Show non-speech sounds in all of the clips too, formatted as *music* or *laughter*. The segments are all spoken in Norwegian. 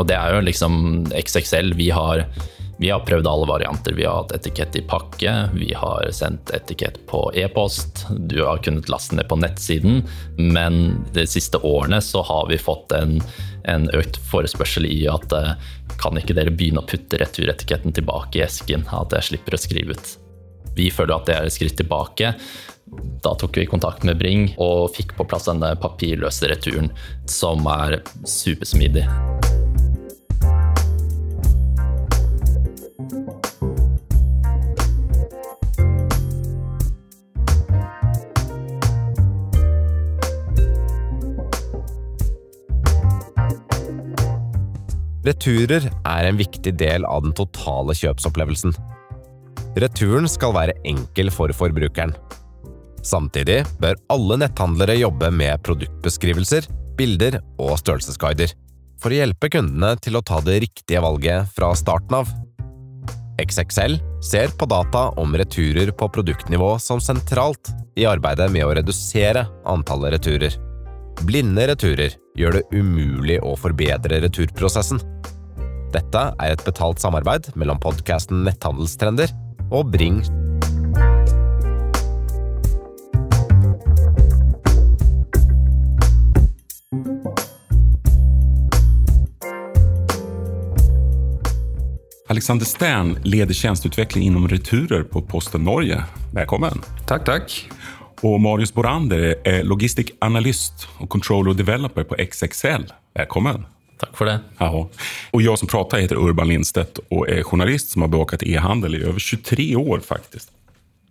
Og det er jo liksom XXL. Vi har, vi har prøvd alle varianter. Vi har hatt etikett i pakke, vi har sendt etikett på e-post, du har kunnet laste ned på nettsiden, men de siste årene så har vi fått en, en økt forespørsel i at eh, kan ikke dere begynne å putte returetiketten tilbake i esken? At jeg slipper å skrive ut. Vi føler at det er et skritt tilbake. Da tok vi kontakt med Bring og fikk på plass denne papirløse returen, som er supersmidig. Returer er en viktig del av den totale kjøpsopplevelsen. Returen skal være enkel for forbrukeren. Samtidig bør alle netthandlere jobbe med produktbeskrivelser, bilder og størrelsesguider, for å hjelpe kundene til å ta det riktige valget fra starten av. XXL ser på data om returer på produktnivå som sentralt i arbeidet med å redusere antallet returer. Blinde returer gjør det umulig å forbedre returprosessen. Dette er et betalt samarbeid mellom podkasten Netthandelstrender og Bring. Alexander Stern leder tjänsteutveckling inom returer på Posten Norge. Välkommen! Tack, tack. Och Marius Borander er logistic analyst og controller developer på XXL. Velkommen! Takk for det. Jaha. Og jeg som prater, heter Urban Lindstedt og er journalist som har bevaket e-handel i over 23 år faktisk.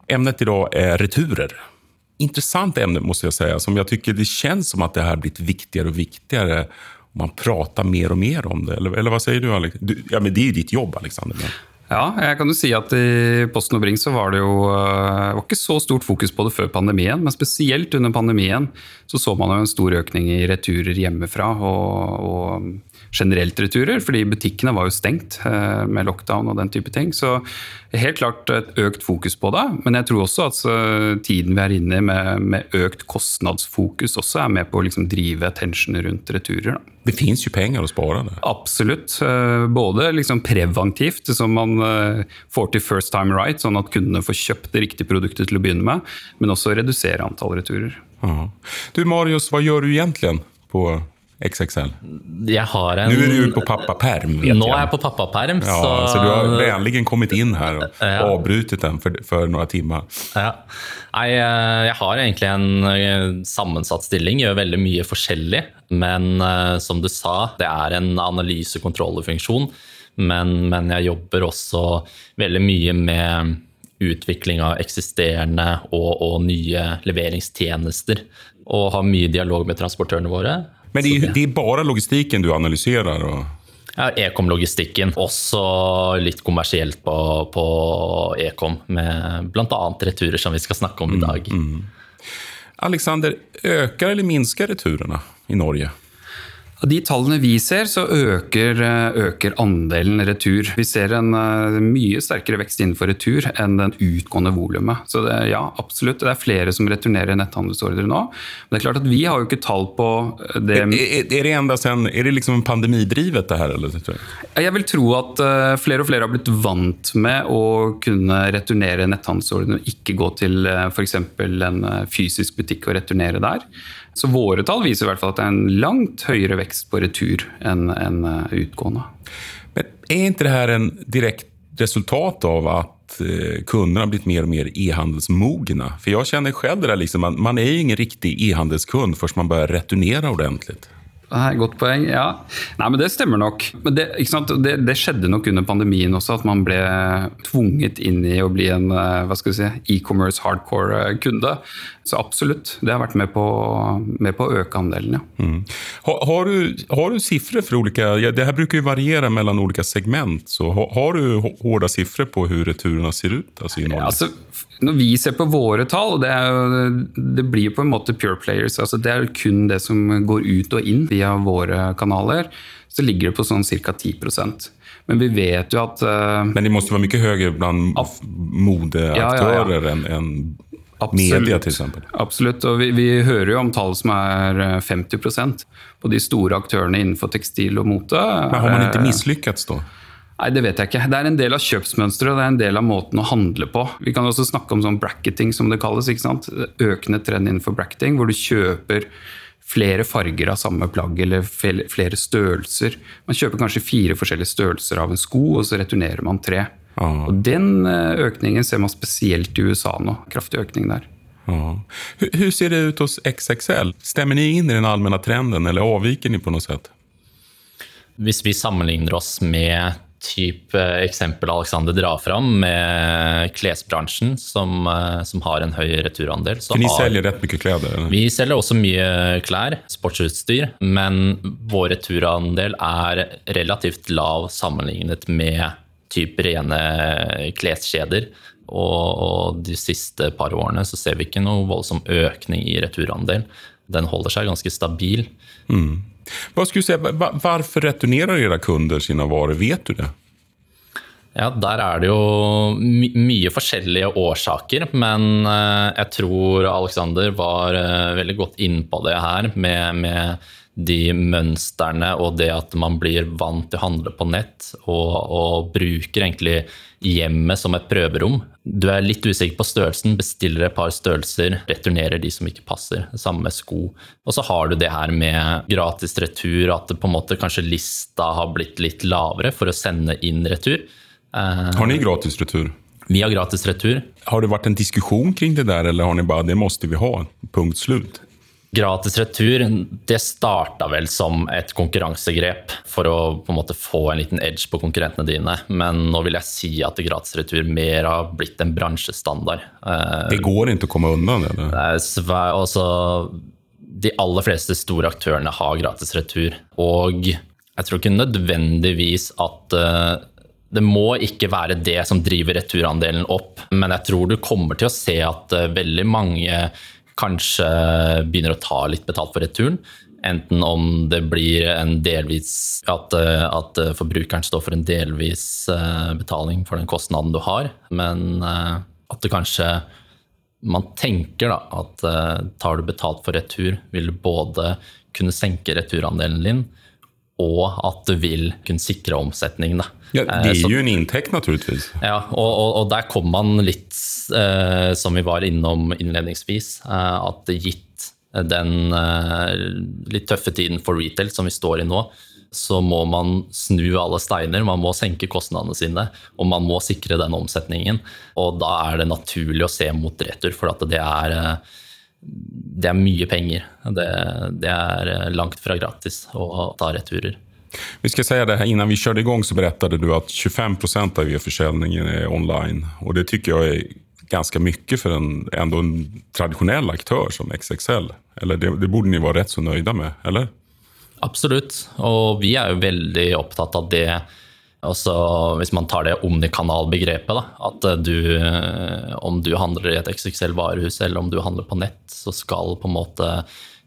Emnet i dag er returer. Intressant ämne må jeg si, som jeg tycker det kjennes som at det har blitt viktigere og viktigere. Man prater mer og mer om det. Eller, eller hva sier du, Alex? Du, ja, men det er jo ditt jobb, Alexander. Men... Ja, jeg kan jo si at i Posten og Bring så var det jo eh, var ikke så stort fokus på det før pandemien, men spesielt under pandemien så så man jo en stor økning i returer hjemmefra og, og generelt returer, fordi butikkene var jo stengt eh, med lockdown og den type ting. Så helt klart et økt fokus på det, men jeg tror også at eh, tiden vi er inne i med, med økt kostnadsfokus også er med på å liksom drive attention rundt returer. Da. Det fins jo penger å spare? Det. Absolutt. Eh, Både liksom preventivt, som man får til first time right, sånn at kundene får kjøpt det riktige produktet til å begynne med, men også redusere antall returer. Aha. Du Marius, hva gjør du egentlig på XXL? Jeg har en Nå er du på pappaperm. Nå er jeg på pappaperm, Ja, så, så du har vennlig kommet inn her og Ja. avbrutit den for, for noen timer. Ja. Nei, eh, jeg har egentlig en eh, sammensatt stilling, gjør veldig mye forskjellig. Men eh, som du sa, det er en analyse-kontrollfunksjon. Men, men jeg jobber også veldig mye med utvikling av eksisterende og, og nye leveringstjenester. Og har mye dialog med transportørene våre. Men det är, det er bare logistikken du analyserer? Og Ja, Ekom-logistikken. Også litt kommersielt på, på Ekom, med bl.a. returer, som vi skal snakke om i dag. Alexander, øker eller minsker returene i Norge? Av de tallene vi ser, så øker, eh, øker andelen retur. Vi ser en eh, mye sterkere vekst innenfor retur enn den utgående volumet. Så det, ja, absolutt. Det er flere som returnerer netthandelsordre nå. Men det er klart at vi har jo ikke tall på eh, det Er, er, er det enda sen, er det liksom pandemidrivet det her? Eller? Jeg vil tro at flere og flere har blitt vant med å kunne returnere netthandelsordre og ikke gå til f.eks. en fysisk butikk og returnere der. Så våre tall viser i hvert fall at det er en langt høyere vekst på retur enn enn, eh, utgående. Men er ikke dette en direkte resultat av at eh, kunderna har blivit mer og mer e-handelsmogna? För jag känner själv det där, liksom, man, man är ingen riktig e-handelskund først man börjar returnera ordentligt. Er et Godt poeng. ja. Nei, men Det stemmer nok. Men det? Det, det skjedde nok under pandemien også, at man ble tvunget inn i å bli en eh, hva skal vi si, e-commerce hardcore eh, kunde. Så absolutt, det har vært med på, med på å øke andelen. ja. Har, har, du, har du siffror for ulike ja, det her bruker jo variera mellom ulike segment, så har, har du harde sifre på hvordan returene ser ut Altså, i Norge? Altså, når vi ser på våre tall, det, er det blir på en måte pure players, altså det er kun det som går ut og inn via våre kanaler, så ligger det på sånn ca. 10% Men vi vet jo at uh, Men det måste mye høyere blant modeaktører ja, ja, ja. enn Media till exempel. Absolutt. Og vi, vi, hører jo om tall som er 50% på de store aktørene innenfor tekstil og mote. Men har man ikke mislykkes da? Nei, Det vet jeg ikke. Det er en del av kjøpsmønsteret og det er en del av måten å handle på. Vi kan også snakke om sånn bracketing, som det kalles. ikke sant? Økende trend innenfor bracketing, hvor du kjøper flere farger av samme plagg eller flere størrelser. Man kjøper kanskje fire forskjellige størrelser av en sko, og så returnerer man tre. Og Den eh, økningen ser man spesielt i USA nå. Kraftig økning der. Hvordan Hur ser det ut hos XXL? Stemmer ni inn i den allmenne trenden, eller avviker ni på noe sett? Hvis vi sammenligner oss med type eksempel Alexander drar fram, med klesbransjen, som, eh, som har en høy returandel. Så ni selger rett mye klær? Vi selger også mye klær, sportsutstyr, men vår returandel er relativt lav sammenlignet med type rene kleskjeder. Og, og, de siste par årene så ser vi ikke noe voldsom økning i returandel. Den holder seg ganske stabil. Mm. Hva skulle si, Hvorfor returnerer dere kunder sine varer? Vet du det? Ja, Der er det jo my mye forskjellige årsaker, men uh, jeg tror Alexander var uh, veldig godt innpå det her med, med, de mønstrene og det at man blir vant til å handle på nett og, og bruker egentlig hjemmet som et prøverom. Du er litt usikker på størrelsen, bestiller et par størrelser, returnerer de som ikke passer. Samme med sko. Og så har du det her med gratis retur, at på en måte kanskje lista har blitt litt lavere for å sende inn retur. Eh, har ni gratis retur? Vi har gratis retur. Har det vært en diskusjon kring det der, eller har ni bare 'det måtte vi ha', punkt slut? Gratis retur det starta vel som et konkurransegrep for å på en måte få en liten edge på konkurrentene dine, men nå vil jeg si at gratis retur mer har blitt en bransjestandard. Eh, det går ikke å komme unna? Eller? Altså, de aller fleste store aktørene har gratis retur, og jeg tror ikke nødvendigvis at eh, det må ikke være det som driver returandelen opp, men jeg tror du kommer til å se at eh, veldig mange kanskje begynner å ta litt betalt for returen. Enten om det blir en delvis at, at, forbrukeren står for en delvis eh, betaling for den kostnaden du har, men eh, at det kanskje man tenker da, at eh, tar du betalt for retur, vil du både kunne senke returandelen din, og at du vil kunne sikre omsetningen. Ja, det er jo en inntekt, naturligvis. Ja, og, og, og der kom man litt, eh, som vi var innom innledningsvis, eh, at gitt den eh, litt tøffe tiden for retail som vi står i nå, så må man snu alle steiner, man må senke kostnadene sine, og man må sikre den omsetningen. Og da er det naturlig å se mot retur, for at det er eh, det er mye penger. Det, det, er langt fra gratis å ta returer. Vi skal si det her, Innan vi kjørte i gang så fortalte du at 25% av e-försäljningen er online. Og det syns jeg er ganske mye for en, ändå en tradisjonell aktør som XXL. Eller det, det borde ni være rett så nøyde med, eller? Absolutt. Og vi er jo veldig opptatt av det også hvis man tar det omnikanalbegrepet, at du, om du handler i et XXL-varehus eller om du handler på nett, så skal på en måte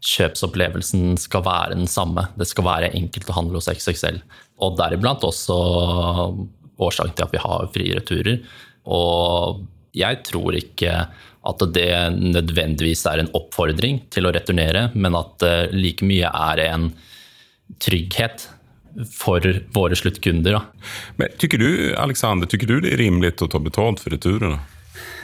kjøpsopplevelsen skal være den samme. Det skal være enkelt å handle hos XXL. Og deriblant også årsaken til at vi har frie returer. Og jeg tror ikke at det nødvendigvis er en oppfordring til å returnere, men at det like mye er en trygghet for våre sluttkunder. Men tykker du, Alexander, tykker du det er rimelig å ta betalt for returene?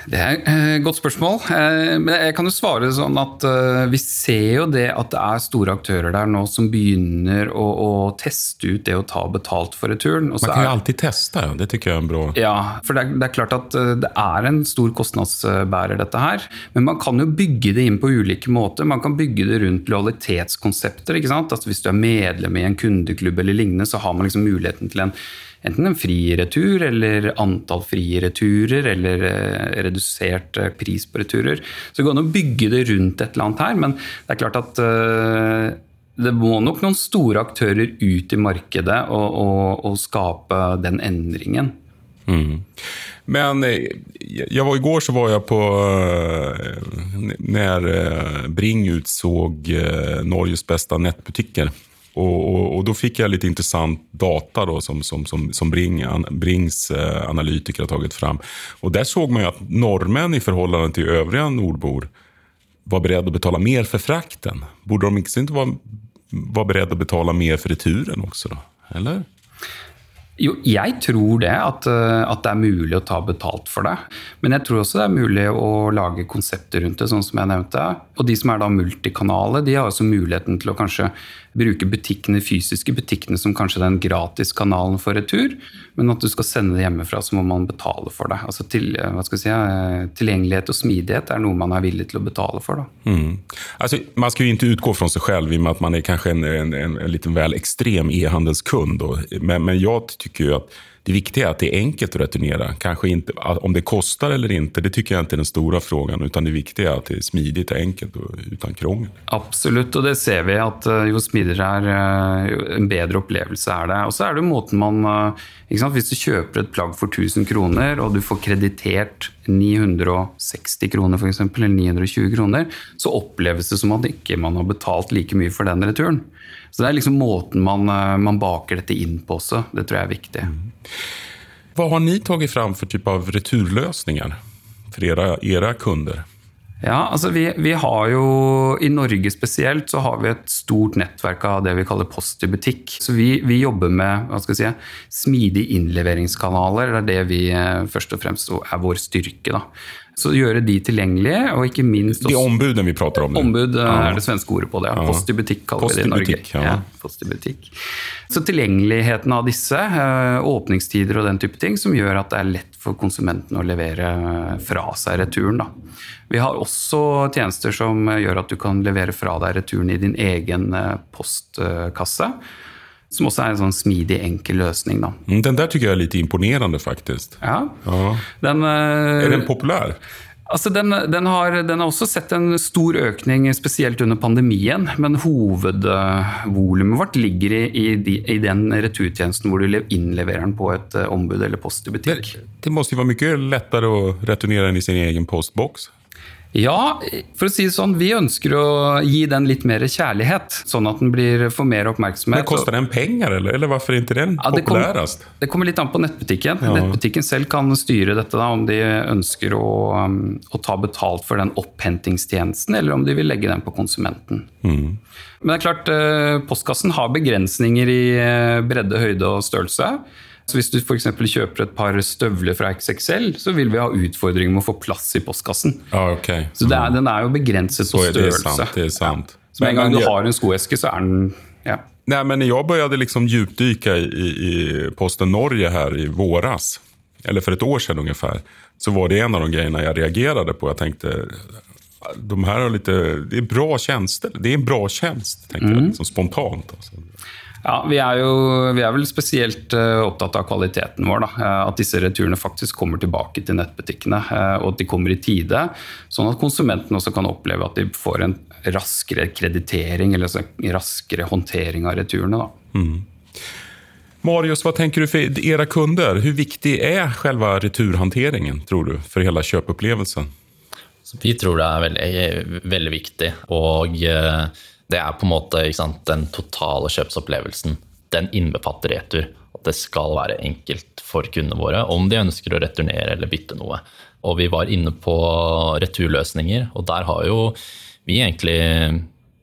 Det er et eh, godt spørsmål. Eh, men jeg kan jo svare sånn at eh, vi ser jo det at det er store aktører der nå som begynner å, å teste ut det å ta betalt for returen. Man kan jo alltid teste, det tykker jeg er en bra. Ja, for det er, det er, klart at det er en stor kostnadsbærer, dette her. Men man kan jo bygge det inn på ulike måter. Man kan bygge det rundt lojalitetskonsepter. ikke sant? Altså hvis du er medlem i en kundeklubb eller lignende, så har man liksom muligheten til en enten en fri retur eller antall frie returer eller eh, redusert eh, pris på returer. Så det går an å bygge det rundt et eller annet her, men det er klart at eh, det må nok noen store aktører ut i markedet og, og, og skape den endringen. Mm. Men jeg var, i går så var jeg på Når Bring utsåg Norges beste nettbutikker. Och, och, och, Då fick jag lite intressant data då, som, som, som, som Bring, Brings eh, analytiker har tagit fram. Och Där såg man att norrmän i förhållande till övriga nordbor var beredda att betala mer för frakten. Borde de inte vara, vara beredda att betala mer för returen också? Då? Eller? Jo, jeg tror det, at, eh, at, det er mulig å ta betalt for det. Men jeg tror også det er mulig å lage konsepter rundt det, sånn som jeg nevnte. Og de som er da multikanale, de har også muligheten til å kanskje bruke butikkene, fysiske butikkene som kanskje den gratiskanalen for retur. Men at du skal sende det hjemmefra, så må man betale for det. Altså til, si, eh, Tilgjengelighet og smidighet er noe man er villig til å betale for. Mm. Altså, man skal jo ikke utgå fra seg selv i og med at man er kanskje en, en, en, en litt vel ekstrem e-handelskund. Men, men jeg syns jo at det viktiga är att det är enkelt att returnera. Kanske inte, om det kostar eller inte, det tycker jag inte är den stora frågan. Utan det viktiga är att det är smidigt och enkelt och utan krångel. Absolutt, og det ser vi at eh, jo smidigere er, jo en bedre opplevelse er det. Og så er det måten man eh, ikke? Hvis du kjøper et plagg for 1000 kroner, og du får kreditert 960 kroner eksempel, eller 920 kroner, så oppleves det som at ikke man har betalt like mye for den returen. Så det er liksom måten man, eh, man baker dette inn på også. Det tror jeg er viktig. Mm. Hva har ni tatt fram for type av returløsninger for dere, dere kunder? Ja, altså vi, vi, har jo I Norge spesielt så har vi et stort nettverk av det vi kaller post i butikk. Så vi, vi jobber med hva skal jeg si, smidige innleveringskanaler. Det er det vi eh, først og fremst er vår styrke. da. Så gjøre de tilgjengelige, og ikke minst også, er ombudene vi prater om? Ombud eh, ja. er det svenske ordet på det. Ja. Post i butikk kaller vi det i Norge. Ja. Ja, post i butikk. Så tilgjengeligheten av disse, eh, åpningstider og den type ting, som gjør at det er lett for konsumenten å levere eh, fra seg returen. Da. Vi har også tjenester som gjør at du kan levere fra deg returen i din egen postkasse. Som også er en sånn smidig, enkel løsning. Da. Mm, den der syns jeg er litt imponerende, faktisk. Ja. ja. Den, uh, er den populær? Altså den, den, har, den, har, også sett en stor økning, spesielt under pandemien. Men hovedvolumet vårt ligger i, i, i, den returtjenesten hvor du innleverer den på et eh, ombud eller post i butikk. Det, det må jo være mye lettere å returnere den i sin egen postboks? Ja, for å si det sånn, vi ønsker å gi den litt mer kjærlighet. Sånn at den blir, får mer oppmerksomhet. Men Koster den penger, eller, eller hvorfor ikke den ja, det populærast? Kom, det kommer litt an på nettbutikken. Ja. Nettbutikken selv kan styre dette, da, om de ønsker å, um, å, ta betalt for den opphentingstjenesten, eller om de vil legge den på konsumenten. Mm. Men det er klart, eh, postkassen har begrensninger i eh, bredde, høyde og størrelse. Så hvis du f.eks. kjøper et par støvler fra XXL, så vil vi ha utfordringer med å få plass i postkassen. Ah, okay. Så er, den er jo begrenset på størrelse. Det er sant, det sant. Ja. Så med en gang du har en skoeske, så er den ja. Nej, men jeg begynte började liksom djupdyka i, i Posten Norge her i våras, eller for et år siden omtrent, så var det en av de greiene jeg reagerte på. Jeg tenkte de här har lite, det är bra tjänster. Det är en bra tjänst, tänkte mm. jag liksom spontant. Alltså. Ja, Vi er jo vi er vel spesielt uh, opptatt av kvaliteten vår. Da. Uh, at disse returene faktisk kommer tilbake til nettbutikkene, uh, og at de kommer i tide. Sånn at konsumenten også kan oppleve at de får en raskere kreditering eller en raskere håndtering av returene. Da. Mm. Marius, hva tenker du for dere kunder? Hvor viktig er selve returhåndteringen tror du, for hele kjøpeopplevelsen? Vi tror det er veldig, veldig viktig. og det er på en måte sant, den totale kjøpsopplevelsen. Den innbefatter retur. At det skal være enkelt for kundene våre om de ønsker å returnere eller bytte noe. Og vi var inne på returløsninger, og der har jo vi egentlig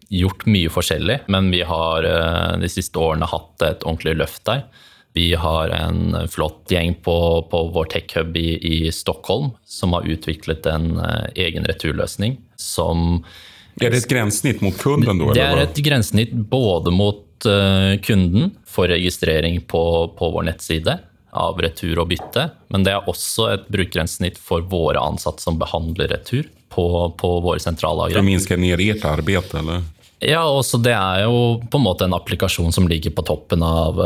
gjort mye forskjellig. Men vi har eh, de siste årene hatt et ordentlig løft der. Vi har en flott gjeng på, på vår tech-hub i, i, Stockholm som har utviklet en eh, egen returløsning som er det et grensesnitt mot kunden? Da, det er et grensesnitt både mot uh, kunden for registrering på, på, vår nettside av retur og bytte, men det er også et brukergrensesnitt for våre ansatte som behandler retur på, på våre sentrallagre. For å minske ned ert arbeid, eller? Ja, også det er jo på en måte en applikasjon som ligger på toppen av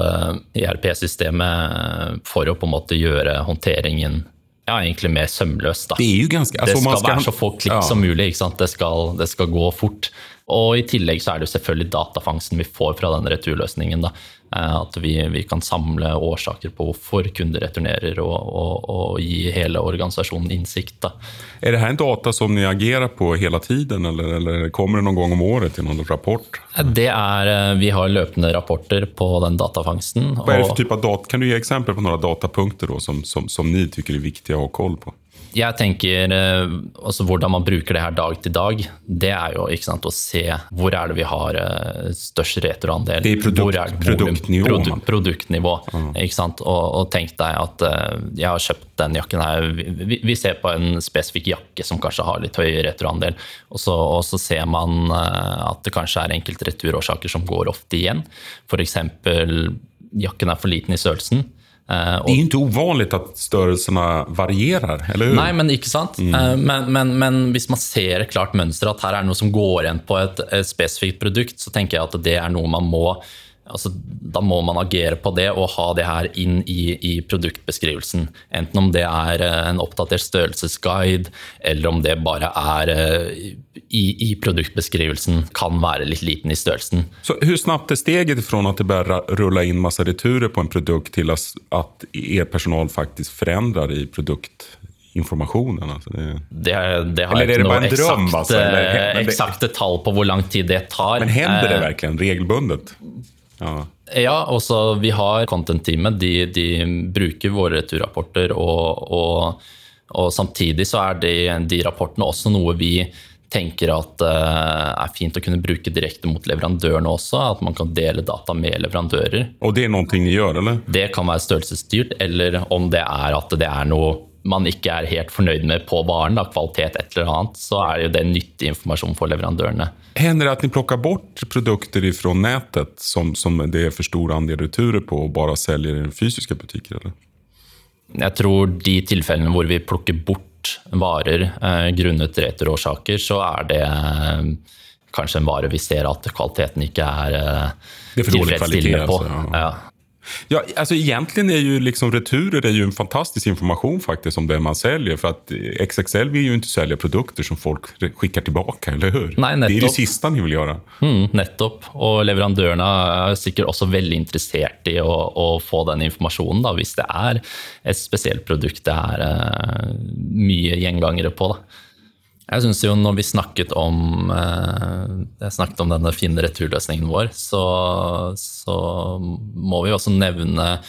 ERP-systemet eh, e for å på en måte gjøre håndteringen ja, egentlig mer sømløst. Da. Det, ganske, altså, det skal, skal, være så få klikk ja. som mulig. Det skal, det, skal, gå fort. Og i tillegg så er det jo selvfølgelig datafangsten vi får fra den returløsningen. da. Eh, at vi, vi, kan samle årsaker på hvorfor kunder returnerer, og, og, og gi hele organisasjonen innsikt. Da. Er det her en data som dere agerer på hele tiden, eller, eller kommer det noen gang om året til noen rapport? Det er, eh, Vi har løpende rapporter på den datafangsten. Hva er det for type av data? Kan du gi eksempler på noen datapunkter da, som, som, som ni syns er viktige å ha koll på? Jeg tenker eh, altså Hvordan man bruker det her dag til dag, det er jo sant, å se hvor er det vi har eh, størst retroandel. Det er, produkt, er produktnivå. Produ, produktnivå mm. ikke sant? Og, og, tenk deg at eh, jeg har kjøpt den jakken her. Vi, vi, ser på en spesifikk jakke som kanskje har litt høy retroandel, og så, og så ser man at det kanskje er enkelte returårsaker som går ofte igjen. F.eks. jakken er for liten i størrelsen. Uh, det er jo ikke uvanlig at størrelsene varierer, eller Nei, men ikke sant? Mm. Uh, men, men, men, hvis man ser klart mønster, at her er noe som går igjen på et, et spesifikt produkt, så tenker jeg at det er noe man må altså, da må man agere på det og ha det her inn i, i, produktbeskrivelsen. Enten om det er eh, en oppdatert størrelsesguide, eller om det bare er eh, i, i produktbeskrivelsen kan være litt liten i størrelsen. Så Hvor snabbt er steget fra at det bare ruller inn masse returer på en produkt, til at er personal faktisk forandrer i produktinformasjonen? Altså det... Det, det, har jeg ikke noe eksakte, altså? eksakte tall på hvor lang tid det tar. Men hender det eh, virkelig regelbundet? Ja. ja, også vi har content-teamet. De, de, bruker våre returrapporter, og, og, og, samtidig så er de, de rapportene også noe vi tenker at uh, er fint å kunne bruke direkte mot leverandørene også. At man kan dele data med leverandører. Og det er noe de gjør, eller? Det kan være størrelsesstyrt, eller om det er at det er noe man ikke er helt fornøyd med på varen, da, kvalitet et eller annet, så er jo det nyttig informasjon for leverandørene. Hender det at dere plukker bort produkter fra nettet som, som, det er for stor andel returer på, og bare selger i fysiske butikker? Eller? Jeg tror de tilfellene hvor vi plukker bort varer eh, grunnet returårsaker, så er det eh, kanskje en vare vi ser at kvaliteten ikke er eh, tilfredsstillende på. Altså, ja. Ja. Ja, alltså egentligen är ju liksom returer är ju en fantastisk information faktiskt om det man säljer. För att XXL vill ju inte sälja produkter som folk skickar tillbaka, eller hur? Nei, det är det sista ni vill göra. Mm, nettopp. Og leverandørene er sikkert også veldig interessert i å, å få den informasjonen, da, hvis det er et spesielt produkt det er uh, mye gjengangere på. da. Jeg syns jo når vi snakket om, eh, jeg snakket om denne fine returløsningen vår, så, så, må vi også nevne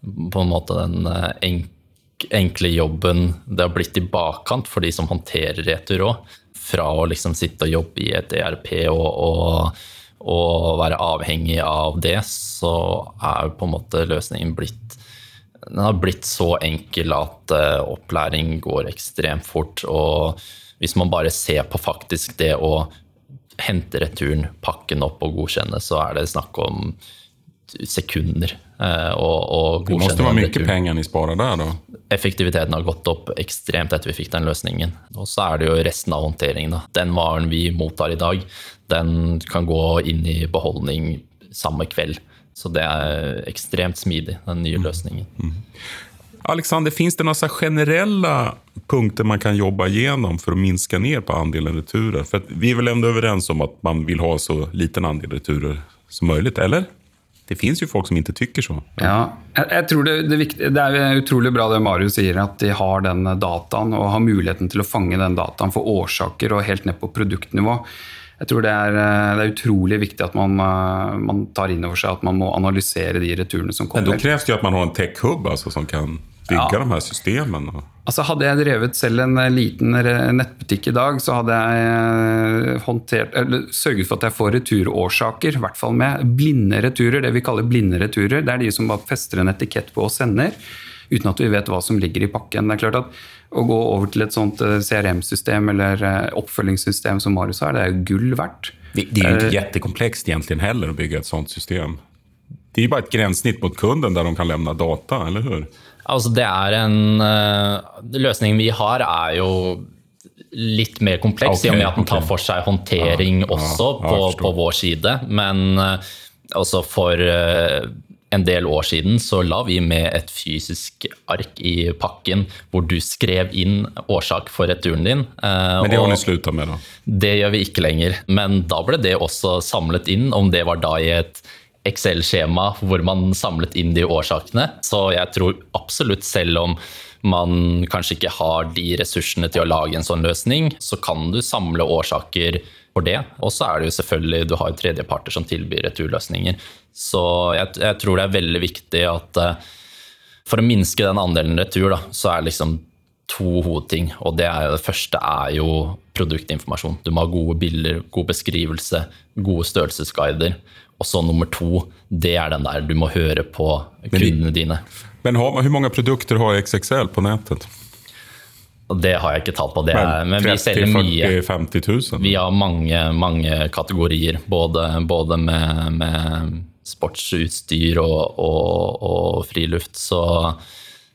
på en måte den eh, enkle jobben det har blitt i bakkant for de som håndterer retur òg. Fra å liksom sitte og jobbe i et ERP og, og, og, være avhengig av det, så er på en måte løsningen blitt den har blitt så enkel at uh, opplæring går ekstremt fort. og hvis man bare ser på faktisk det å hente returen, pakke den opp og godkjenne, så er det snakk om sekunder. Eh, og, det måtte være mye penger dere sparer der, da? Effektiviteten har gått opp ekstremt etter vi fikk den løsningen. Og så er det jo resten av håndteringen. Da. Den varen vi mottar i dag, den kan gå inn i beholdning samme kveld. Så det er ekstremt smidig, den nye mm. løsningen. Mm. Alexander, finns det några generella punkter man kan jobba gjennom for å minska ner på andelen returer? För vi er vel ändå överens om at man vil ha så liten andel returer som möjligt, eller? Det finns jo folk som ikke tykker så. Ja, jeg tror det, det, viktig, det, er utrolig bra det Marius sier, at de har den dataen og har muligheten til å fange den dataen for årsaker og helt ned på produktnivå. Jeg tror det er, det er utrolig viktig at man, man, tar inn over seg at man må analysere de returene som kommer. Men Da kreves det jo at man har en tech-hub altså, som kan bygge ja. de her systemene? Altså Hadde jeg drevet selv en eh, liten nettbutikk i dag, så hadde jeg eh, håndtert, eller sørget for at jeg får returårsaker, i hvert fall med blinde returer. Det vi kaller blinde returer. Det er de som bare fester en etikett på og sender, uten at vi vet hva som ligger i pakken. Det er klart at Å gå over til et sånt eh, CRM-system eller oppfølgingssystem som Marius har, det er jo gull verdt. Det, det er jo ikke jättekomplekst egentlig heller å bygge et sånt system. Det er jo bare et grensesnitt mot kunden der de kan levne data, eller hur? Altså, det er en uh, Løsningen vi har, er jo litt mer kompleks, okay, i og med at den tar for seg håndtering ja, også ja, på, på, vår side. Men uh, også for uh, en del år siden så la vi med et fysisk ark i pakken hvor du skrev inn årsak for returen din. Eh, Men det har ni slutta med, da? Det gjør vi ikke lenger. Men da ble det også samlet inn, om det var da i et Excel-skjema hvor man samlet inn de årsakene. Så jeg tror absolutt, selv om man kanskje ikke har de ressursene til å lage en sånn løsning, så kan du samle årsaker for det. Og så er det jo selvfølgelig, du har tredjeparter som tilbyr returløsninger. Så jeg, jeg, tror det er veldig viktig at uh, for å minske den andelen retur, da, så er det liksom to hovedting. Og det, er, det første er jo produktinformasjon. Du må ha gode bilder, god beskrivelse, gode størrelsesguider. Og så nummer to, det er den der du må høre på kundene dine. Men hvor mange produkter har XXL på nettet? Det har jeg ikke tall på. Det er, men, men 30, vi 40, 50 000? Vi har mange, mange kategorier. Både, både med, med, sportsutstyr og, og, og, friluft. Så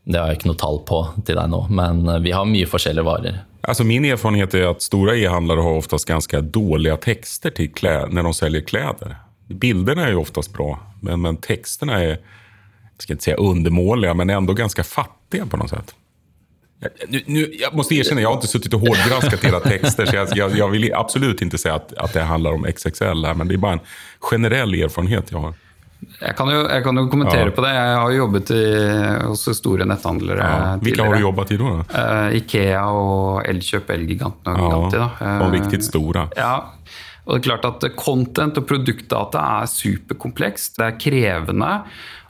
det har jeg ikke noe tall på til deg nå. Men vi har mye forskjellige varer. Altså min erfaring er at store e-handlere har oftest ganske dårlige tekster til klær, når de selger klær. Bildene er jo oftest bra, men, men tekstene er jeg skal ikke si undermålige, men ändå ganske fattige på noe sett. Nu, nu, jag måste erkänna, jag har inte suttit och hårdgranskat hela texter, så jag, jag, jag, vill absolut inte säga att, att det handlar om XXL, här, men det är bara en generell erfarenhet jeg har. Jeg kan jo, jeg kan jo kommentere ja. på det. Jeg har jobbet i, hos store netthandlere ja. Hvilke har du jobbet i da? Uh, Ikea og Elkjøp, Elgiganten og Giganti. Ja, uh, og riktig store. Ja, og det er klart at Content og produktdata er superkomplekst. Det er krevende.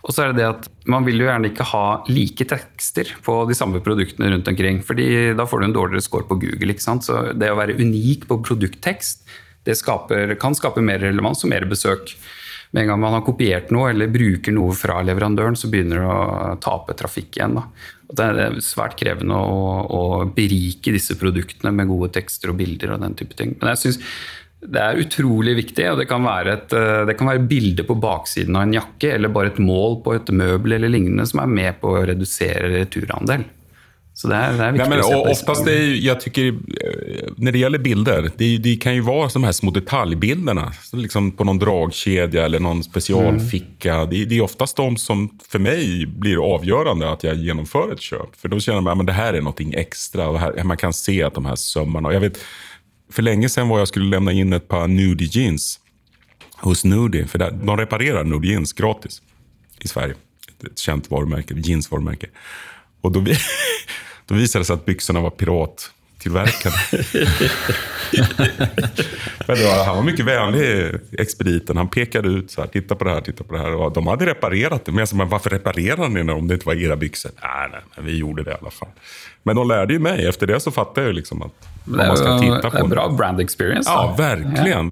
Og så er det det at Man vil jo gjerne ikke ha like tekster på de samme produktene rundt omkring. fordi da får du en dårligere score på Google. ikke sant? Så det å være unik på produkttekst det skaper, kan skape mer relevans og mer besøk. Med en gang man har kopiert noe eller bruker noe fra leverandøren, så begynner det å tape trafikk igjen. Det er svært krevende å, å berike disse produktene med gode tekster og bilder. og den type ting. Men jeg synes det er utrolig viktig, og det kan være et eh, det kan være bilde på baksiden av en jakke eller bare et mål på et møbel eller lignende som er med på å redusere returandel. Så det er, det er viktig Nej, men, å se på oftast det, jeg tycker, eh, Når det gjelder bilder, det, det kan jo være de her små detaljbilderna. Liksom på noen dragkedja eller noen spesialficka. Mm. Det, det, er oftast de som for meg blir avgjørende at jeg gjennomfører et kjøp. For da kjenner man at det er noe ekstra. Og her, man kan se at de her sømmene för länge sedan var jag skulle lämna in ett par Nudie jeans hos Nudie. För de reparerar Nudie jeans gratis i Sverige. Ett känt varumärke, jeansvarumärke. Och då, *laughs* då visade det sig att byxorna var pirattillverkade. *laughs* Men var, han var mycket vänlig, expediten. Han pekade ut så här, titta på det här, titta på det här. Och de hade reparerat det. Men jag sa, men varför reparerar ni om det inte var era byxor? Nej, nej, men vi gjorde det i alla fall. Men de lärde ju mig. Efter det så fattade jag liksom att på. Det är bra brand experience. Ja, verkligen. Ja.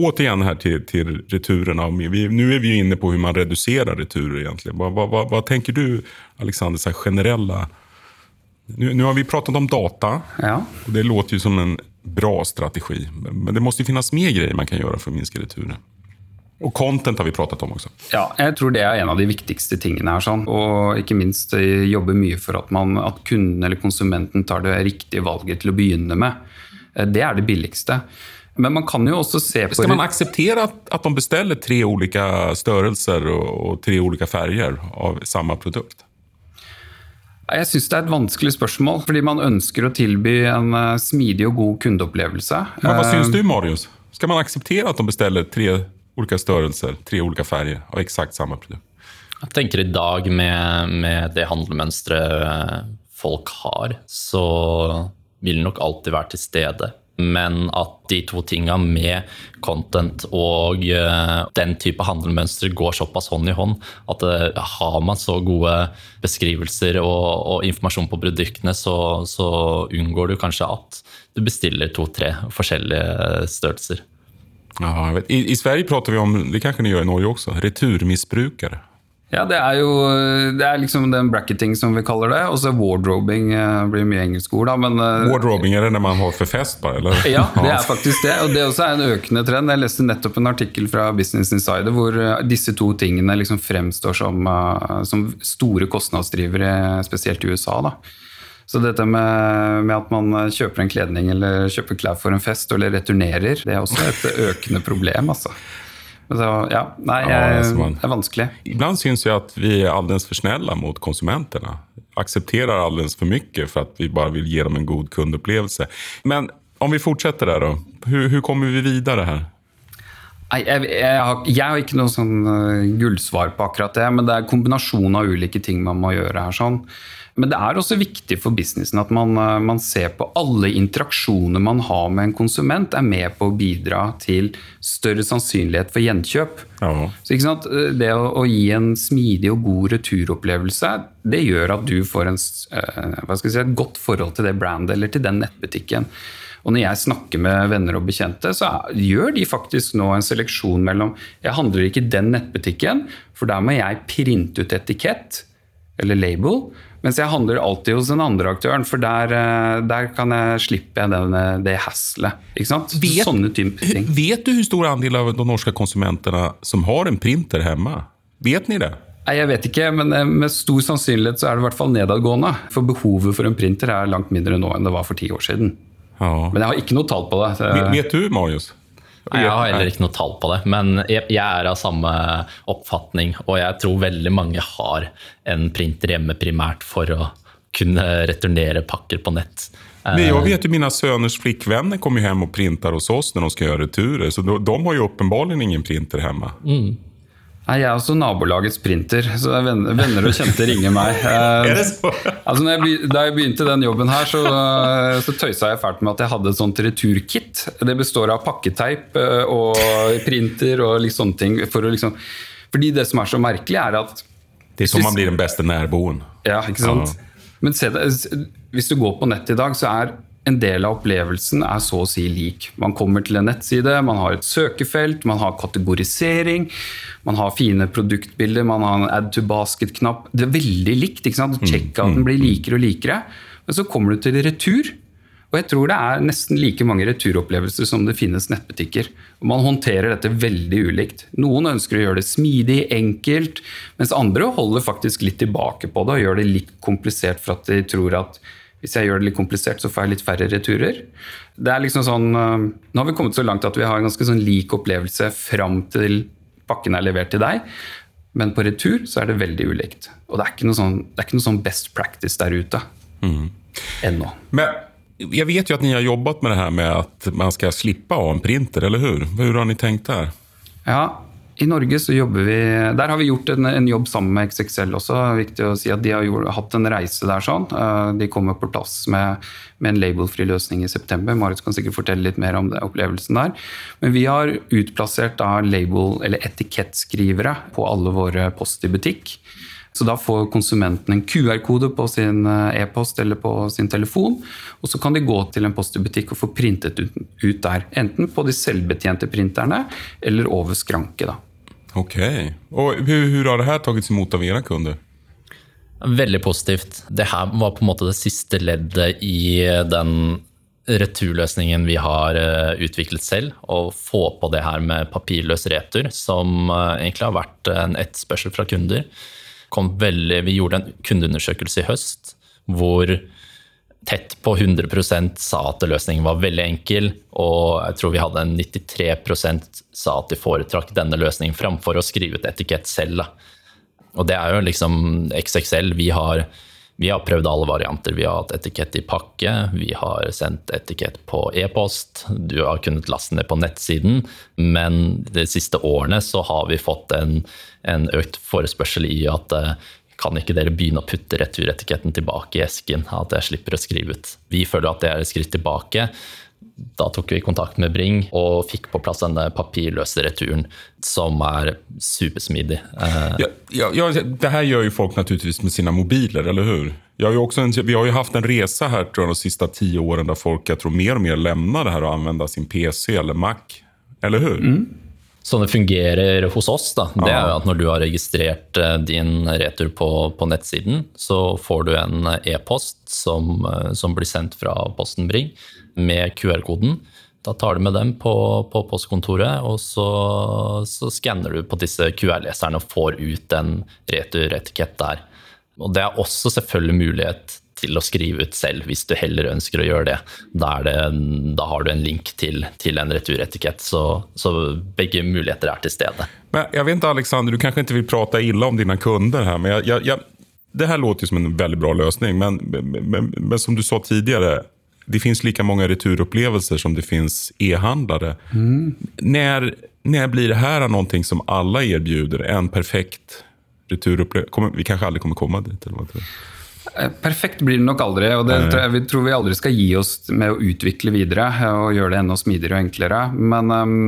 Återigen här till, till returerna. Vi, nu är vi inne på hur man reducerar returer egentligen. Vad, vad, vad, vad tänker du, Alexander, så generella... Nu, nu, har vi pratat om data. Ja. Och det låter ju som en bra strategi. Men det måste finnes mer grejer man kan gjøre for å minska returer. Og content har vi pratet om også. Ja, jeg tror det er en av de viktigste tingene her. Sånn. Og ikke minst eh, jobbe mye for at, man, at kunden eller konsumenten tar det riktige valget til å begynne med. Eh, det er det billigste. Men man kan jo også se på... Skal man akseptere at, at de bestiller tre ulike størrelser og, og tre ulike farger av samme produkt? Jeg syns det er et vanskelig spørsmål, fordi man ønsker å tilby en eh, smidig og god kundeopplevelse. Men Hva syns du, Marius? Skal man akseptere at de bestiller tre olika størrelser, tre olika färger av exakt samme produkt. Jeg tenker i dag med, med det handlemønsteret folk har, så vil det nok alltid være til stede. Men at de to tinga med content og uh, den type handelmønstre går såpass hånd i hånd at uh, har man så gode beskrivelser og, og informasjon på produktene, så, så, unngår du kanskje at du bestiller to-tre forskjellige størrelser. Ja, I, I, Sverige prater vi om, det kanskje ni gjør i Norge også, returmissbrukare. Ja, det er jo det er liksom den bracketing som vi kaller det. Og så wardrobing eh, blir mye engelsk ord, da. Men, eh, wardrobing er det når man har for fest, bare? Eller? *laughs* Ja, det er faktisk det. Og det også er en økende trend. Jeg leste nettopp en artikkel fra Business Insider hvor eh, disse to tingene liksom fremstår som, som store kostnadsdrivere, spesielt i USA. da. Så dette med, med, at man kjøper en kledning eller kjøper klær for en fest eller returnerer, det er også et *laughs* økende problem. altså. Så, ja, nei, jeg, altså, det er vanskelig. Ibland syns jeg at vi er alldeles for snälla mot konsumentene. Aksepterer alldeles for mye for at vi bare vil gi dem en god kundupplevelse. Men om vi fortsetter der, da. Hur, hur kommer vi videre här? Nei, jeg, jeg, har, jeg har ikke noe sånn eh, gullsvar på akkurat det, men det er kombinasjon av ulike ting man må gjøre her. sånn. Men det er også viktig for businessen at man, eh, man ser på alle interaksjoner man har med en konsument, er med på å bidra til større sannsynlighet for gjenkjøp. Ja. Så ikke sant? Det å, å gi en smidig og god returopplevelse, det gjør at du får en, eh, jeg si, et godt forhold til det brandet eller til den nettbutikken. Og når jeg snakker med venner og bekjente, så gjør de faktisk nå en seleksjon mellom Jeg handler ikke i den nettbutikken, for der må jeg printe ut etikett eller label. Mens jeg handler alltid hos den andre aktøren, for der, eh, der kan jeg slippe den, eh, det haslet. Ikke sant? Vet- Sånne typer ting. Vet du hvor stor andel av de norske konsumentene som har en printer hjemme? Vet ni det? Nei, Jeg vet ikke, men eh, med stor sannsynlighet så er det i hvert fall nedadgående. For behovet for en printer er langt mindre nå enn det var for ti år siden. Ja. Men jeg har ikke noe tall på det. Vet, vet du, Marius? Nei, Jeg har heller ikke noe tall på det, men jeg, jeg er av samme oppfatning. Og jeg tror veldig mange har en printer hjemme primært for å kunne returnere pakker på nett. Men jeg vet jo Mine sønners flikkvenner kommer hjem og printer printar hos oss når de skal gjøre returer. Så de, de har jo åpenbart ingen printer hemma. Nei, Jeg er også nabolagets printer, så er venner, venner og kjente ringer meg. *laughs* Eh? Altså, når jeg, begy- da jeg begynte den jobben her, så, eh, så tøysa jeg fælt med at jeg hadde et sånt returkit. Det består av pakketeip eh, og printer og litt sånne ting. For liksom, fordi det som er så merkelig, er at Det er sånn man blir den beste nærboen. Ja, ikke sant? Men se hvis du går på nett i dag, så er en del av opplevelsen er så å si lik. Man kommer til en nettside, man har et søkefelt, man har kategorisering, man har fine produktbilder, man har en add to basket-knapp. Det er veldig likt. ikke sant? Checkouten blir likere og likere. Men så kommer du til retur, og jeg tror det er nesten like mange returopplevelser som det finnes nettbutikker. Man håndterer dette veldig ulikt. Noen ønsker å gjøre det smidig, enkelt, mens andre holder faktisk litt tilbake på det og gjør det litt komplisert for at de tror at hvis jeg gjør det litt komplisert, så får jeg litt færre returer. Det er liksom sånn, øh, Nå har vi kommet så langt at vi har en ganske sånn lik opplevelse fram til pakken er levert til deg. Men på retur så er det veldig ulikt. Og det er ikke noe sånn, det er ikke noe sånn best practice der ute. Ennå. Men jeg vet jo at ni har jobbet med det her med at man skal slippe å ha en printer, eller hur? Hvordan har ni tenkt der? Ja, i Norge så jobber vi Der har vi gjort en, en jobb sammen med XXL også. Det er Viktig å si at De har gjort, hatt en reise der. sånn. Eh, De kommer på plass med, med en labelfri løsning i september. Marit kan sikkert fortelle litt mer om det, opplevelsen der. Men vi har utplassert da label- eller etikettskrivere på alle våre post i butikk. Så da får konsumenten en QR-kode på sin eh, e-post eller på sin telefon, og så kan de gå til en post i butikk og få printet ut der. Enten på de selvbetjente printerne eller over skranke. da. Okej. Och hur, hur har det här tagits emot av era kunder? Veldig positivt. Det her var på en måte det siste leddet i den returløsningen vi har eh, utviklet selv. Å få på det her med papirløs retur, som eh, egentlig har vært en etterspørsel fra kunder. Vi gjorde en kundeundersøkelse i høst hvor tett på 100 sa at løsningen var veldig enkel, og jeg tror vi hadde en 93 sa at de foretrakk denne løsningen framfor å skrive ut etikett selv. Da. Og det er jo liksom XXL. Vi har, vi har prøvd alle varianter. Vi har hatt etikett i pakke, vi har sendt etikett på e-post, du har kunnet laste ned på nettsiden, men de siste årene så har vi fått en, en økt forespørsel i at eh, kan ikke dere begynne å putte returetiketten tilbake i esken? At jeg slipper å skrive ut. Vi føler at det er et skritt tilbake. Da tok vi kontakt med Bring og fikk på plass denne papirløse returen, som er supersmidig. Eh, Ja, ja, ja, det her gjør jo folk naturligvis med sine mobiler, eller hur? Jag har ju också en, vi har jo haft en resa her tror jeg, de siste ti årene der folk jeg tror mer og mer lämnar det her og anvender sin PC eller Mac. Eller hur? Sånn det fungerer hos oss, da, det er at når du har registrert eh, din retur på, på nettsiden, så får du en e-post som, eh, som blir sendt fra Posten Bring med QR-koden. Da tar du med dem på, på postkontoret, og så, så skanner du på disse QR-leserne og får ut en returetikett der. Og det er også selvfølgelig mulighet til å skrive ut selv, hvis du heller ønsker å gjøre det. Da, det, da har du en link til, til en returetikett, så, så, begge muligheter er til stede. Men jeg vet ikke, Alexander, Du kanskje ikke vil prate ille om dine kunder, her, men jeg, jeg, jeg, det her låter som en veldig bra løsning. Men, men, men, men som du sa tidligere, det finnes like mange returupplevelser som det finnes e-handlare. Mm. Når, når blir det her noe som alle erbjuder? En perfekt returupplevelse? Vi kanskje aldri kommer komme dit? Eller hva eh, Perfekt blir det nok aldri, og det tror jeg, vi tror vi aldri skal gi oss med å utvikle videre og gjøre det enda smidigere og enklere. Men um,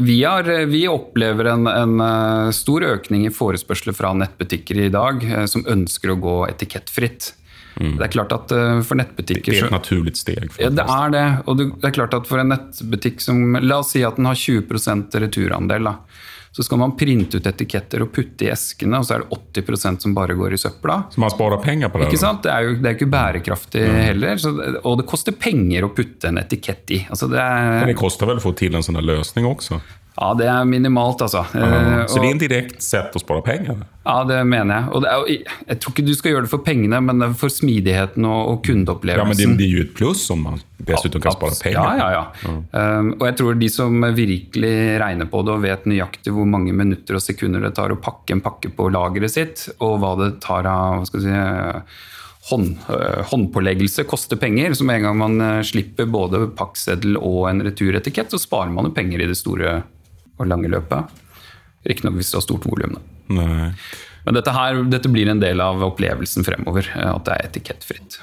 vi, har, vi, opplever en, en, eh, stor økning i forespørsler fra nettbutikker i dag eh, som ønsker å gå etikettfritt. Mm. Det er klart at for nettbutikker Det er et naturlig steg. Ja, det er det. Og det er klart at for en nettbutikk som La oss si at den har 20 returandel. da så skal man printe ut etiketter og putte i eskene, og så er det 80% som bare går i søpla. Så man sparer penger på det? Ikke sant? Det er jo det er ikke bærekraftig mm. heller. Så, og det koster penger å putte en etikett i. Altså det er, Men det koster vel å få til en sånn løsning også? Ja, det er minimalt, altså. Aha. så det er en direkte sett å spare penger? Ja, det mener jeg. Og er, jeg tror ikke du skal gjøre det for pengene, men for smidigheten og, og kundeopplevelsen. Ja, Men det blir jo et pluss om man dessuten kan spare penger. Ja, ja, ja. Mm. Um, og jeg tror de som virkelig regner på det og vet nøyaktig hvor mange minutter og sekunder det tar å pakke en pakke på lageret sitt, og hva det tar av hva skal si, hånd, uh, håndpåleggelse koster penger. Så med en gang man uh, slipper både pakkseddel og en returetikett, så sparer man jo penger i det store og lange løpet. Riktignok hvis du har stort volum. Men dette, her, dette blir en del av opplevelsen fremover, eh, at det er etikettfritt.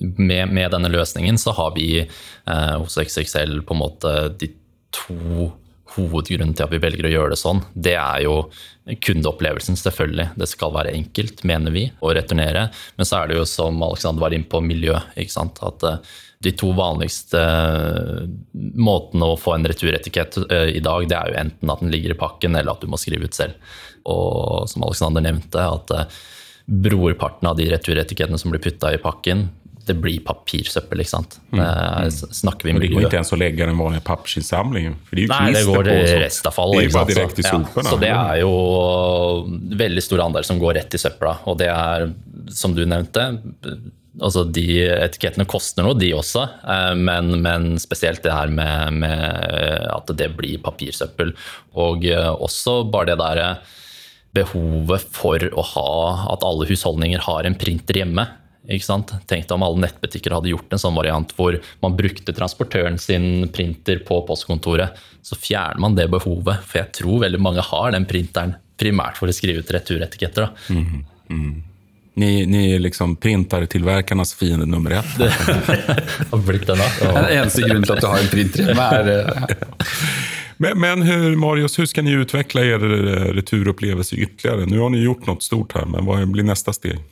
Med, med, denne løsningen så har vi eh, hos XXL på en måte de to hovedgrunnene til at vi velger å gjøre det sånn. Det er jo kundeopplevelsen, selvfølgelig. Det skal være enkelt, mener vi, å returnere. Men så er det jo, som Alexander var inne på, miljø. ikke sant? At eh, de to vanligste eh, måtene å få en returetikett eh, i dag, det er jo enten at den ligger i pakken, eller at du må skrive ut selv. Og som Alexander nevnte, at eh, brorparten av de returetikettene som blir putta i pakken, det blir papirsøppel. ikke sant? Mm. mm. Snakker vi med det går ikke ens å legge den vanlige papirsinnsamlingen? Nei, det går i restavfall. Det er bare direkte i soporna. Ja, så det er jo veldig stor andel som går rett i søpla. Og det er, som du nevnte, altså de etikettene koster noe, de også. Eh, men, men spesielt det her med, med, at det blir papirsøppel. Og eh, også bare det derre behovet for å ha at alle husholdninger har en printer hjemme. Tenk deg om alle nettbutikker hadde gjort en sånn variant hvor man brukte transportøren sin printer på postkontoret. Så fjerner man det behovet, for jeg tror veldig mange har den printeren primært for å skrive ut returetiketter. Mm, mm. Ni, ni är liksom printartillverkarnas fiende nummer ett. har *laughs* den, ja. Den eneste grunnen til at du har en printer men, men hur, Marius, hur ska ni utveckla er eh, returupplevelse ytterligere? Nu har ni gjort noe stort her, men hva blir neste steg?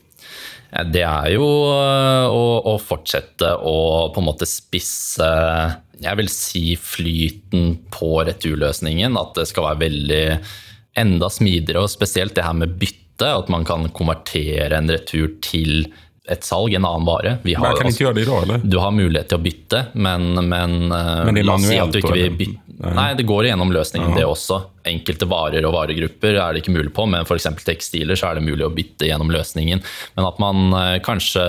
Det er jo å, å, fortsette å på en måte spisse jeg vil si flyten på returløsningen. At det skal være veldig enda smidigere, og spesielt det her med bytte at man kan konvertere en retur til et salg, en annen vare. Vi har, kan ikke gjøre det i dag, eller? Du har mulighet til å bytte, men, men, eh, men la oss si at du ikke vil bytte. Nei. det går gjennom løsningen, Aha. det også. Enkelte varer og varegrupper er det ikke mulig på, men f.eks. tekstiler så er det mulig å bytte gjennom løsningen. Men at man eh, kanskje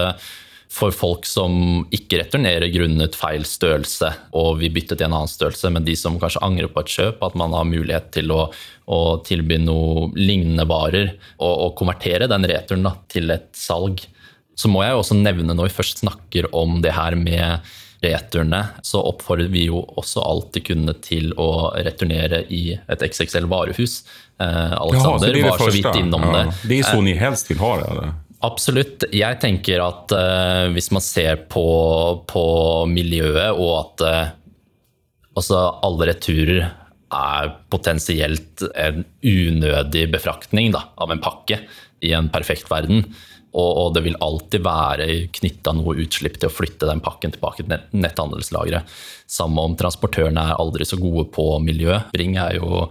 for folk som ikke returnerer grunnet feil størrelse og vi byttet til en annen størrelse, men de som kanskje angrer på et kjøp, at man har mulighet til å, å tilby noe lignende varer og, og konvertere den returen da, til et salg. Så må jeg også nevne, når vi først snakker om det her med returene, så oppfordrer vi jo også alltid kundene til å returnere i et XXL varehus. Eh, Alexander ja, var så vidt innom ja. det. Det er sånn de helst vil ha det? Eller? Absolutt. Jeg tenker at uh, hvis man ser på, på, miljøet, og at uh, alle returer er potensielt en unødig befraktning da, av en pakke i en perfekt verden. Og, og det vil alltid være knytta noe utslipp til å flytte den pakken tilbake til netthandelslageret. Samme om transportørene er aldri så gode på miljø. Bring er jo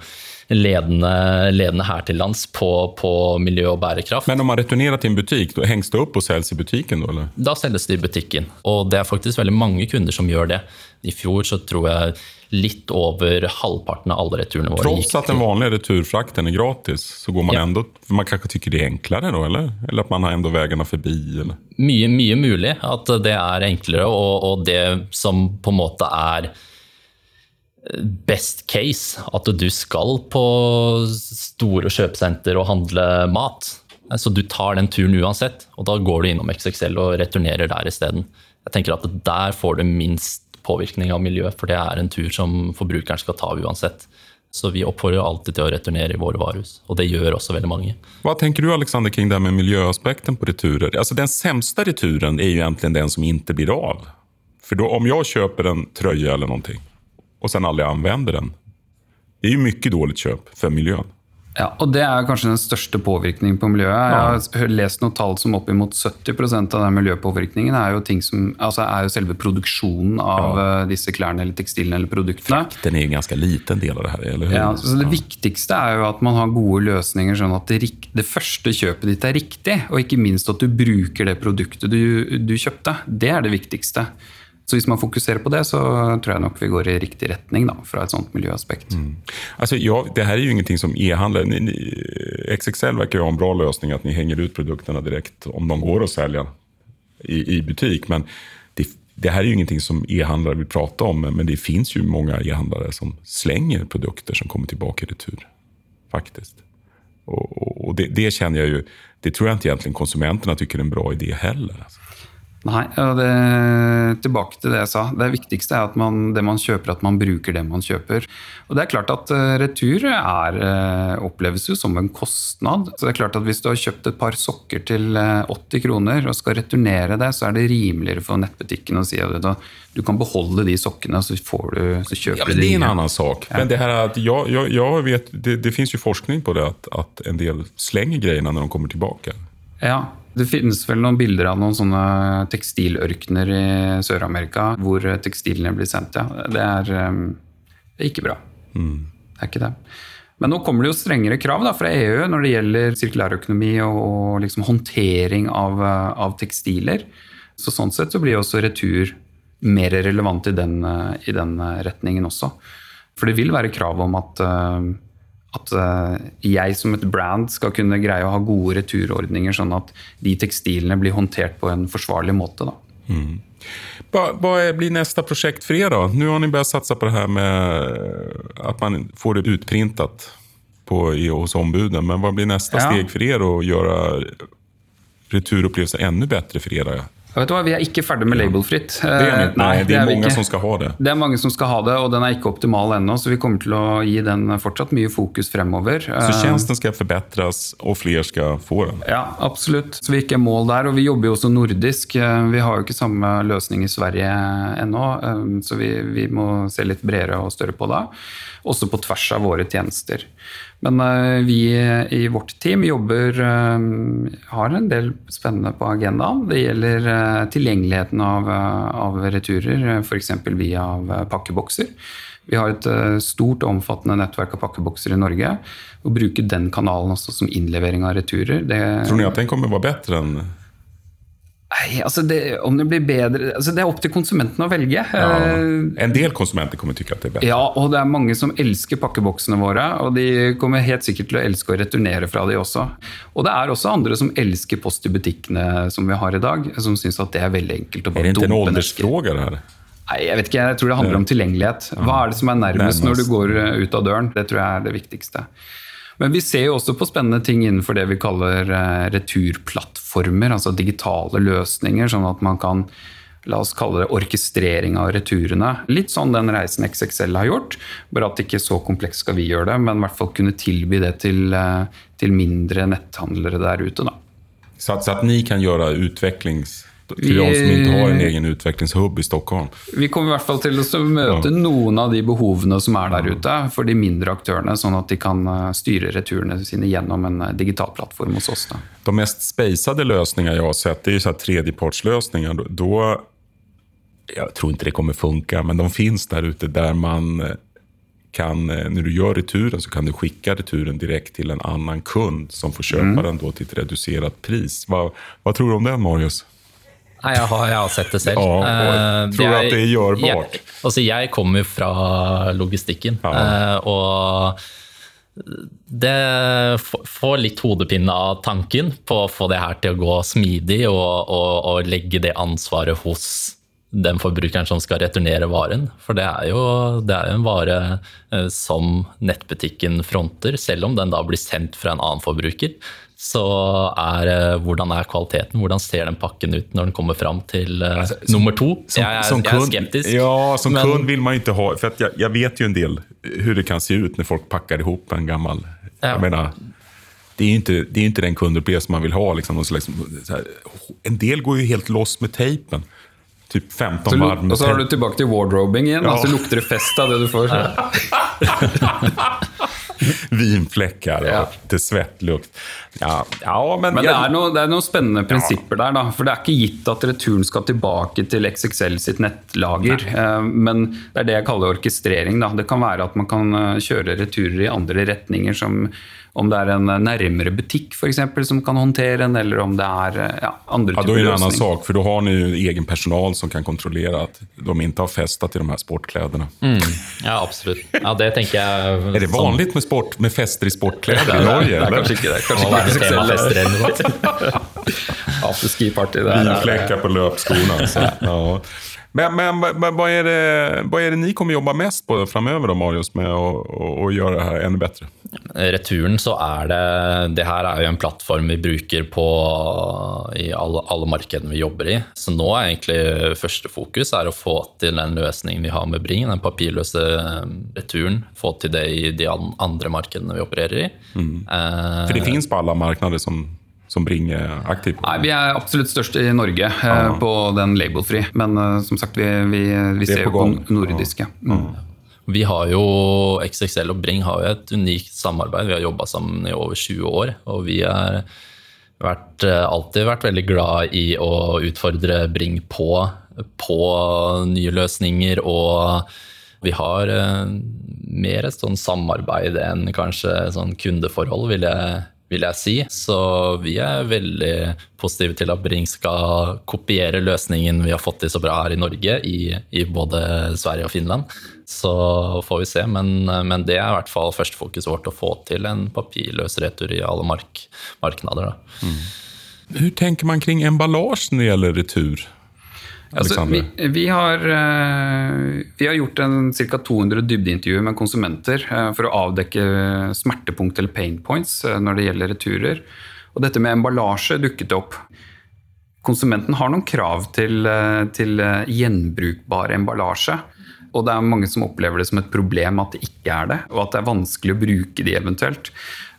ledende, ledende her til lands på, på miljø og bærekraft. Men om man returnerer til en butikk, da hengs det opp og selges i butikken? Eller? Da selges det i butikken, og det er faktisk veldig mange kunder som gjør det. I fjor så tror jeg litt over halvparten av alle returene våre Tross at den vanlige returfrakten er gratis, så går man Ja. ändå... Man kanskje tycker det er enklere da, eller? Eller at man har enda vägarna forbi? Eller? mye, mye mulig at det er enklere, og, og det som på en måte er best case, at du skal på store kjøpesenter og handle mat. Så du tar den turen uansett, og da går du innom XXL og returnerer der isteden. Jeg tenker at der får du minst påvirkning av miljøet, for det er en tur som forbrukeren skal ta uansett. Så vi oppfordrer alltid til å returnere i våre varehus, og det gjør også veldig mange. Hva tenker du Alexander kring det med miljøaspekten på returer? Altså, den verste returen er jo egentlig den som ikke blir av. For då om jeg kjøper en trøye eller noe, og sen aldri anvender den. Det er jo mye dårlig kjøp for miljön. Ja, og Det er kanskje den største påvirkningen på miljøet. Jeg har lest noen tall som oppimot 70% av den miljøpåvirkningen er jo, ting som, altså er jo selve produksjonen av ja. disse klærne eller tekstilene eller produktene. Den er jo en ganske liten del av det her, eller hur? Ja, så Det viktigste er jo at man har gode løsninger, sånn at det, det første kjøpet ditt er riktig, og ikke minst at du bruker det produktet du, du kjøpte. Det er det viktigste. Så hvis man fokuserer på det, så tror jeg nok vi går i riktig retning da, fra et sånt miljøaspekt. Alltså, ja, det her er jo ingenting som ni, XXL virker jo ha en bra løsning, at ni henger ut produktene direkt om de går å selge i, i butik. Men det, det her er jo ingenting som e-handlare vil prate om. Men det fins jo mange e-handlare som slenger produkter som kommer tilbake i retur. Faktisk. Og, og det, det kjenner jeg jo Det tror jeg ikke egentlig konsumentene syns er en bra idé heller. Alltså. Nei, det, tilbake til det jeg sa. Det viktigste er at man, det man kjøper, at man bruker det man kjøper. Og det er klart at eh, retur er, eh, oppleves jo som en kostnad. Så det er klart at hvis du har kjøpt et par sokker til eh, 80 kroner og skal returnere det, så er det rimeligere for nettbutikken å si at du, du kan beholde de sokkene, så, får du, så kjøper Ja, du men det er en annen sak. sak. Men det her at jeg, jeg, jeg vet, det, det finns jo forskning på det, at, at en del slenger greiene når de kommer tilbake. Ja, det finnes vel noen bilder av noen sånne tekstilørkener i Sør-Amerika hvor tekstilene blir sendt. Ja. Det, er, um, det er ikke bra. Det er ikke det. Men nå kommer det jo strengere krav da, fra EU når det gjelder sirkulærøkonomi og, og liksom håndtering av, uh, av tekstiler. Så sånn sett så blir også retur mer relevant i den, uh, i den uh, retningen også. For det vil være krav om at uh, at eh, jeg som et brand skal kunne greie å ha gode returordninger, sånn at de tekstilene blir håndtert på en forsvarlig måte. Vad, hva blir neste prosjekt for dere? Nå har har ni å satse på det her med at man får det utprintet på, i, hos ombudene, Men hva blir neste Ja. steg for dere? Å gjøre returupplevelser enda bedre for era? Vet du hva, Vi er ikke ferdig med labelfritt. Det är Eh, det er mange som skal ha det. Det er mange som skal ha det, og den er ikke optimal ennå, så vi kommer til å gi den fortsatt mye fokus fremover. Så tjenesten skal forbedres, og flere skal få den. Ja, absolutt. Så vi er ikke i mål der. Og vi jobber jo også nordisk. Eh, Vi har jo ikke samme løsning i Sverige ennå, eh, så vi, vi må se litt bredere og større på det. Også på tvers av våre tjenester. Men eh, vi i vårt team jobber eh, Har en del spennende på agendaen. Det gjelder eh, tilgjengeligheten av, av returer, f.eks. via pakkebokser. Vi har et stort og omfattende nettverk av pakkebokser i Norge. Å bruke den kanalen også som innlevering av returer, det, Tror ni at den kommer være bedre än... Nei, altså det, om det blir bedre altså Det er opp til konsumenten å velge. Ja, En del konsumenter kommer tykke at det er bedre. Ja, og det er mange som elsker pakkeboksene våre, og de kommer helt sikkert til å elske å returnere fra de også. Og det er også andre som elsker post i butikkene som vi har i dag, som syns at det er veldig enkelt å bare bare det ikke en åldersfråga det her? Nei, jeg vet ikke, jeg tror det handler om tilgjengelighet. Hva er det som er nærmest når du går eh, ut av døren? Det tror jeg er det viktigste. Men vi ser jo også på spennende ting innenfor det vi kaller eh, returplattformer, altså digitale løsninger, sånn at man kan La oss kalle det orkestrering av returene. Litt sånn den reisen XXL har gjort. Bare at ikke så komplekst skal vi gjøre det, men i hvert fall kunne tilby det til, eh, til mindre netthandlere der ute. Da. Så at, så at ni kan gjøre utvecklings... Vi- de som ikke har en egen utviklingshub i Stockholm. Vi kommer i hvert fall til å møte møte noen av de behovene som er der ute for de mindre aktørene, sånn at de kan eh, styre returene sine gjennom en eh, digital plattform hos oss. Da. De mest spacade løsningene jeg har sett det er så här tredjepartslösningar. Då- Då, tror ikke det kommer funke, men de finnes der ute der man eh, kan, når du gjør returen så kan du skicka returen direkte til en annen kund som får kjøpe Mm. den då till ett reducerat pris. Hva, hva, tror du om det, Marius? Nei, jeg har, jeg har sett det selv. Ja, Eh, tror du at det er gjørbart? Jeg, altså, jeg kommer jo fra logistikken, Ja. eh, og det får litt hodepine av tanken på å få det her til å gå smidig, og, og, og legge det ansvaret hos den forbrukeren som skal returnere varen. For det er jo, det er jo en vare eh, som nettbutikken fronter, selv om den da blir sendt fra en annen forbruker. Så er eh, hvordan er kvaliteten, hvordan ser den pakken ut når den kommer fram til eh, nummer to? jeg, er, jeg er skeptisk. Ja, som men- kund vil man ikke ha, For att jeg, jag vet jo en del hvordan det kan se ut når folk pakker ihop en gammel Ja. jeg mener, det är ju inte, det är inte den kundupplevelse man vill ha. Liksom, slags, så här, en del går ju helt loss med tejpen. Typ 15 Så, varv med og så har du tilbake til wardrobing igjen. Ja. Så lukter det fest av det du får. *laughs* *laughs* Vinfläckar Ja. til svettlukt. Ja, ja men, Men det er, noe, det er noen spennende prinsipper der. Da. For det er ikke gitt at returen skal tilbake til XXL sitt nettlager. Nei. Men det er det jeg kaller orkestrering. Da. Det kan være at man kan eh, kjøre returer i andre retninger, som om det er en nærmere butikk for eksempel, som kan håndtere den, eller om det er eh, ja, andre Ja, løsninger. typer er det en annen sak, for då har ni egen personal som kan kontrollere at de ikke har festet i de her sportklærne. Mm. Ja, absolutt. Ja, det tenker jeg er det vanlig med, sport, med fester i sportklær i Norge? Det er eller? kanskje ikke det. Kanskje ikke er det Kanskje ikke eller noe? *laughs* Afterski-party. det er- Vinfläckar på löpskorna. Så, ja. Men, men men vad, är det, vad är det ni kommer jobba mest på framöver då, Marius, med att gjøre det här ännu bättre? Returen så er det Det her er jo en plattform vi bruker på i alle, alle markedene vi jobber i. Så nå er egentlig første fokus er å få til den løsningen vi har med Bring, den papirløse returen. Få til det i de an- andre markedene vi opererer i. Eh, För det finns på alla marknader som, som Bring är aktiv. Nei, Vi er absolutt størst i Norge eh, på den labelfri. Men eh, som sagt, vi, vi, vi er ser på på nordiske. Mm. Vi har jo, XXL og Bring har jo et unikt samarbeid. Vi har jobba sammen i over 20 år. Og vi har vært, eh, alltid vært veldig glad i å utfordre Bring på, på nye løsninger. Og vi har mer et sånn samarbeid enn kanskje sånn kundeforhold, vil jeg, vil jeg si. Så vi er veldig positive til at Bring skal kopiere løsningen vi har fått til så bra her i Norge, i, i både Sverige og Finland. Så får vi se, men, men det er i hvert fall førstefokuset vårt å få til en papirløs retur i alle mark, marknader. Da. Hur tenker man kring emballasje når det gjelder retur? Altså, vi, vi, har, eh, vi har gjort ca. 200 dybdeintervjuer med konsumenter eh, for å avdekke smertepunkt eller pain points eh, når det gjelder returer. Og dette med emballasje dukket opp. Konsumenten har noen krav til, til gjenbrukbar emballasje. Og det er mange som opplever det som et problem at det ikke er det, og at det er vanskelig å bruke de eventuelt.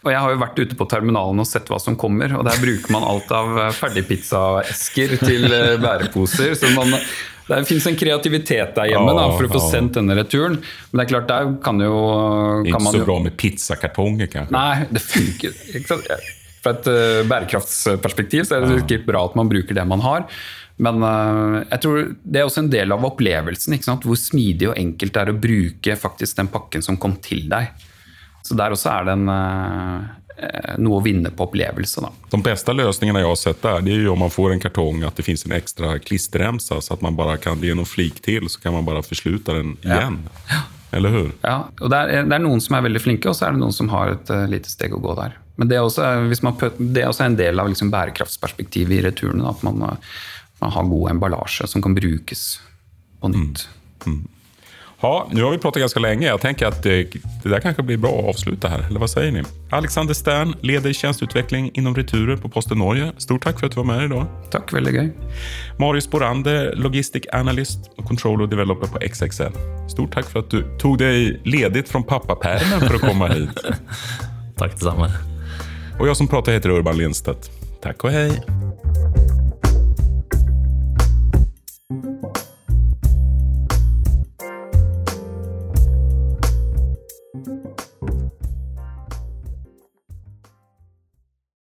Og jeg har jo vært ute på terminalen og sett hva som kommer, og der bruker man alt av eh, ferdigpizzaesker til eh, bæreposer. Så man, det finnes en kreativitet der hjemme da, for å få Ja, ja. sendt denne returen. Men det er klart, der kan jo kan Ikke så jo bra med pizzakartonger kanskje? Nei, det funker ikke sant? Fra et eh, bærekraftsperspektiv så er det ikke bra at man bruker det man har. Men jeg tror det er også en del av opplevelsen. Hvor smidig og enkelt det er å bruke faktisk den pakken som kom til deg. Så der også er det en, eh, noe å vinne på opplevelse. Da. De beste løsningene jeg har sett der, det er jo om man får en kartong at det finnes en ekstra klistremse, så at man bare kan, det noen flik til, så kan man bare forslutte den igen. Eller hur? Ja, og det er, det er noen som er veldig flinke, og så er det noen som har et uh, lite steg å gå der. Men det er også, hvis man, det er også en del av liksom bærekraftsperspektivet i returene. da, At man, eh, man har god emballasje som kan brukes på nytt. Ja, nu har vi pratat ganska länge. Jag tänker att det, det där kanske blir bra att avsluta här. Eller vad säger ni? Alexander Stern, leder tjänsteutveckling inom returer på Posten Norge. Stort tack för att du var med idag. Takk, veldig gøy. Marius Borander, Logistic Analyst och controller och Developer på XXL. Stort tack för att du tog dig ledigt från pappapärmen för att komma hit. *laughs* Takk det samme. Och jag som pratar heter Urban Lindstedt. Tack och hej!